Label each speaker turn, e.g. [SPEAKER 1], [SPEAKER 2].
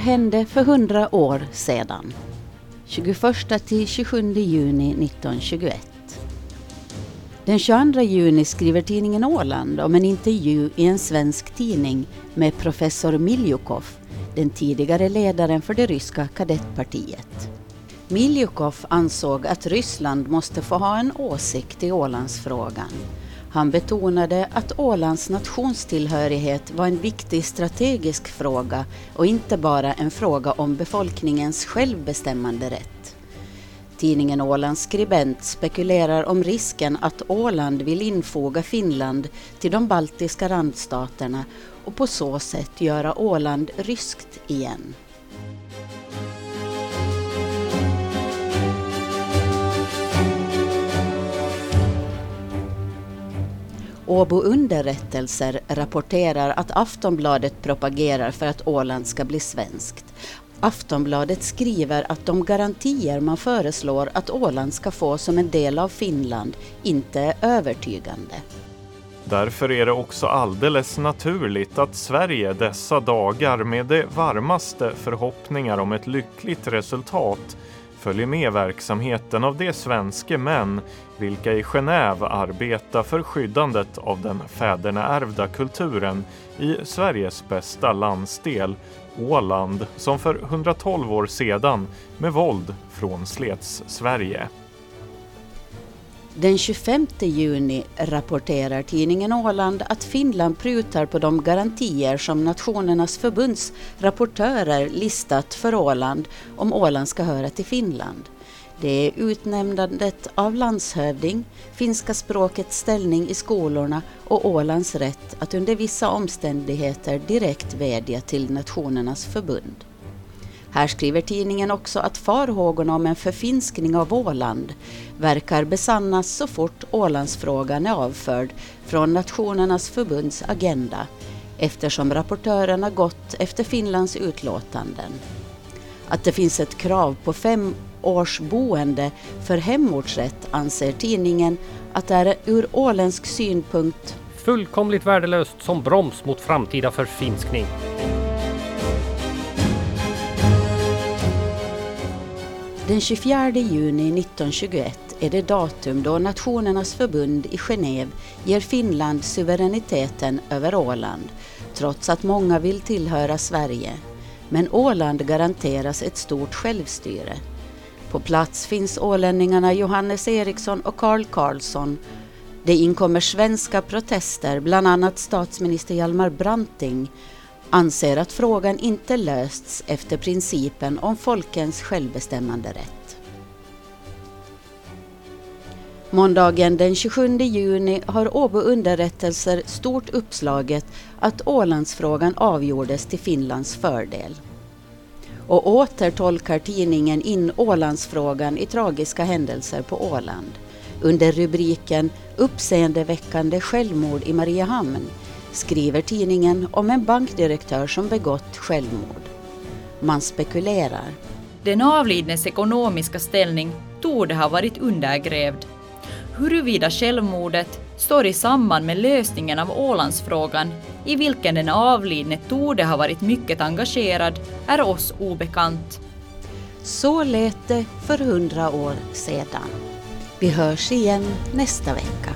[SPEAKER 1] hände för hundra år sedan. 21 till 27 juni 1921. Den 22 juni skriver tidningen Åland om en intervju i en svensk tidning med professor Miljukov, den tidigare ledaren för det ryska kadettpartiet. Miljukov ansåg att Ryssland måste få ha en åsikt i Ålandsfrågan. Han betonade att Ålands nationstillhörighet var en viktig strategisk fråga och inte bara en fråga om befolkningens självbestämmande rätt. Tidningen Ålands skribent spekulerar om risken att Åland vill infoga Finland till de baltiska randstaterna och på så sätt göra Åland ryskt igen. Åbo underrättelser rapporterar att Aftonbladet propagerar för att Åland ska bli svenskt. Aftonbladet skriver att de garantier man föreslår att Åland ska få som en del av Finland inte är övertygande.
[SPEAKER 2] Därför är det också alldeles naturligt att Sverige dessa dagar med de varmaste förhoppningar om ett lyckligt resultat följer med verksamheten av de svenska män vilka i Genève arbetar för skyddandet av den fäderneärvda kulturen i Sveriges bästa landsdel, Åland, som för 112 år sedan med våld frånslets Sverige.
[SPEAKER 1] Den 25 juni rapporterar tidningen Åland att Finland prutar på de garantier som Nationernas förbunds rapportörer listat för Åland om Åland ska höra till Finland. Det är utnämnandet av landshövding, finska språkets ställning i skolorna och Ålands rätt att under vissa omständigheter direkt vädja till Nationernas förbund. Här skriver tidningen också att farhågorna om en förfinskning av Åland verkar besannas så fort Ålandsfrågan är avförd från Nationernas förbunds agenda eftersom rapportörerna gått efter Finlands utlåtanden. Att det finns ett krav på fem års boende för hemortsrätt anser tidningen att det är ur åländsk synpunkt
[SPEAKER 3] fullkomligt värdelöst som broms mot framtida förfinskning.
[SPEAKER 1] Den 24 juni 1921 är det datum då Nationernas förbund i Genève ger Finland suveräniteten över Åland, trots att många vill tillhöra Sverige. Men Åland garanteras ett stort självstyre. På plats finns ålänningarna Johannes Eriksson och Karl Karlsson. Det inkommer svenska protester, bland annat statsminister Hjalmar Branting anser att frågan inte lösts efter principen om folkens självbestämmanderätt. Måndagen den 27 juni har Åbo underrättelser stort uppslaget att Ålandsfrågan avgjordes till Finlands fördel. Och åter tolkar tidningen in Ålandsfrågan i tragiska händelser på Åland. Under rubriken Uppseendeväckande självmord i Mariehamn skriver tidningen om en bankdirektör som begått självmord. Man spekulerar.
[SPEAKER 4] Den avlidnes ekonomiska ställning torde ha varit undergrävd. Huruvida självmordet står i samband med lösningen av Ålandsfrågan, i vilken den avlidne torde ha varit mycket engagerad, är oss obekant.
[SPEAKER 1] Så lät det för hundra år sedan. Vi hörs igen nästa vecka.